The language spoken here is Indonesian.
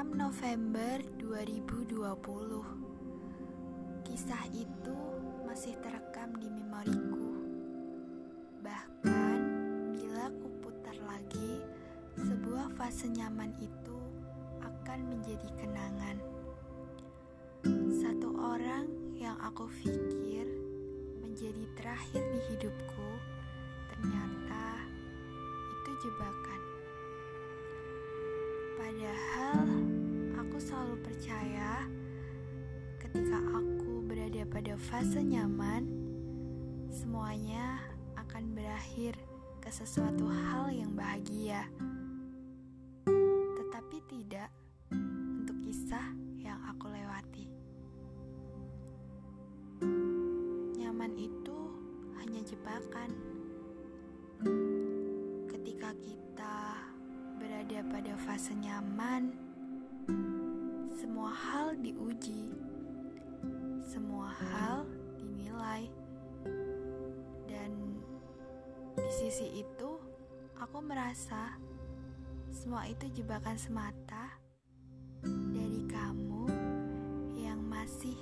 November 2020 Kisah itu masih terekam di memoriku. Bahkan bila ku putar lagi Sebuah fase nyaman itu akan menjadi kenangan. Satu orang yang aku pikir menjadi terakhir di hidupku Ternyata itu jebakan. Padahal selalu percaya ketika aku berada pada fase nyaman, semuanya akan berakhir ke sesuatu hal yang bahagia. Tetapi tidak untuk kisah yang aku lewati. Nyaman itu hanya jebakan. Ketika kita berada pada fase nyaman, semua hal diuji, semua hal dinilai, dan di sisi itu aku merasa semua itu jebakan semata dari kamu yang masih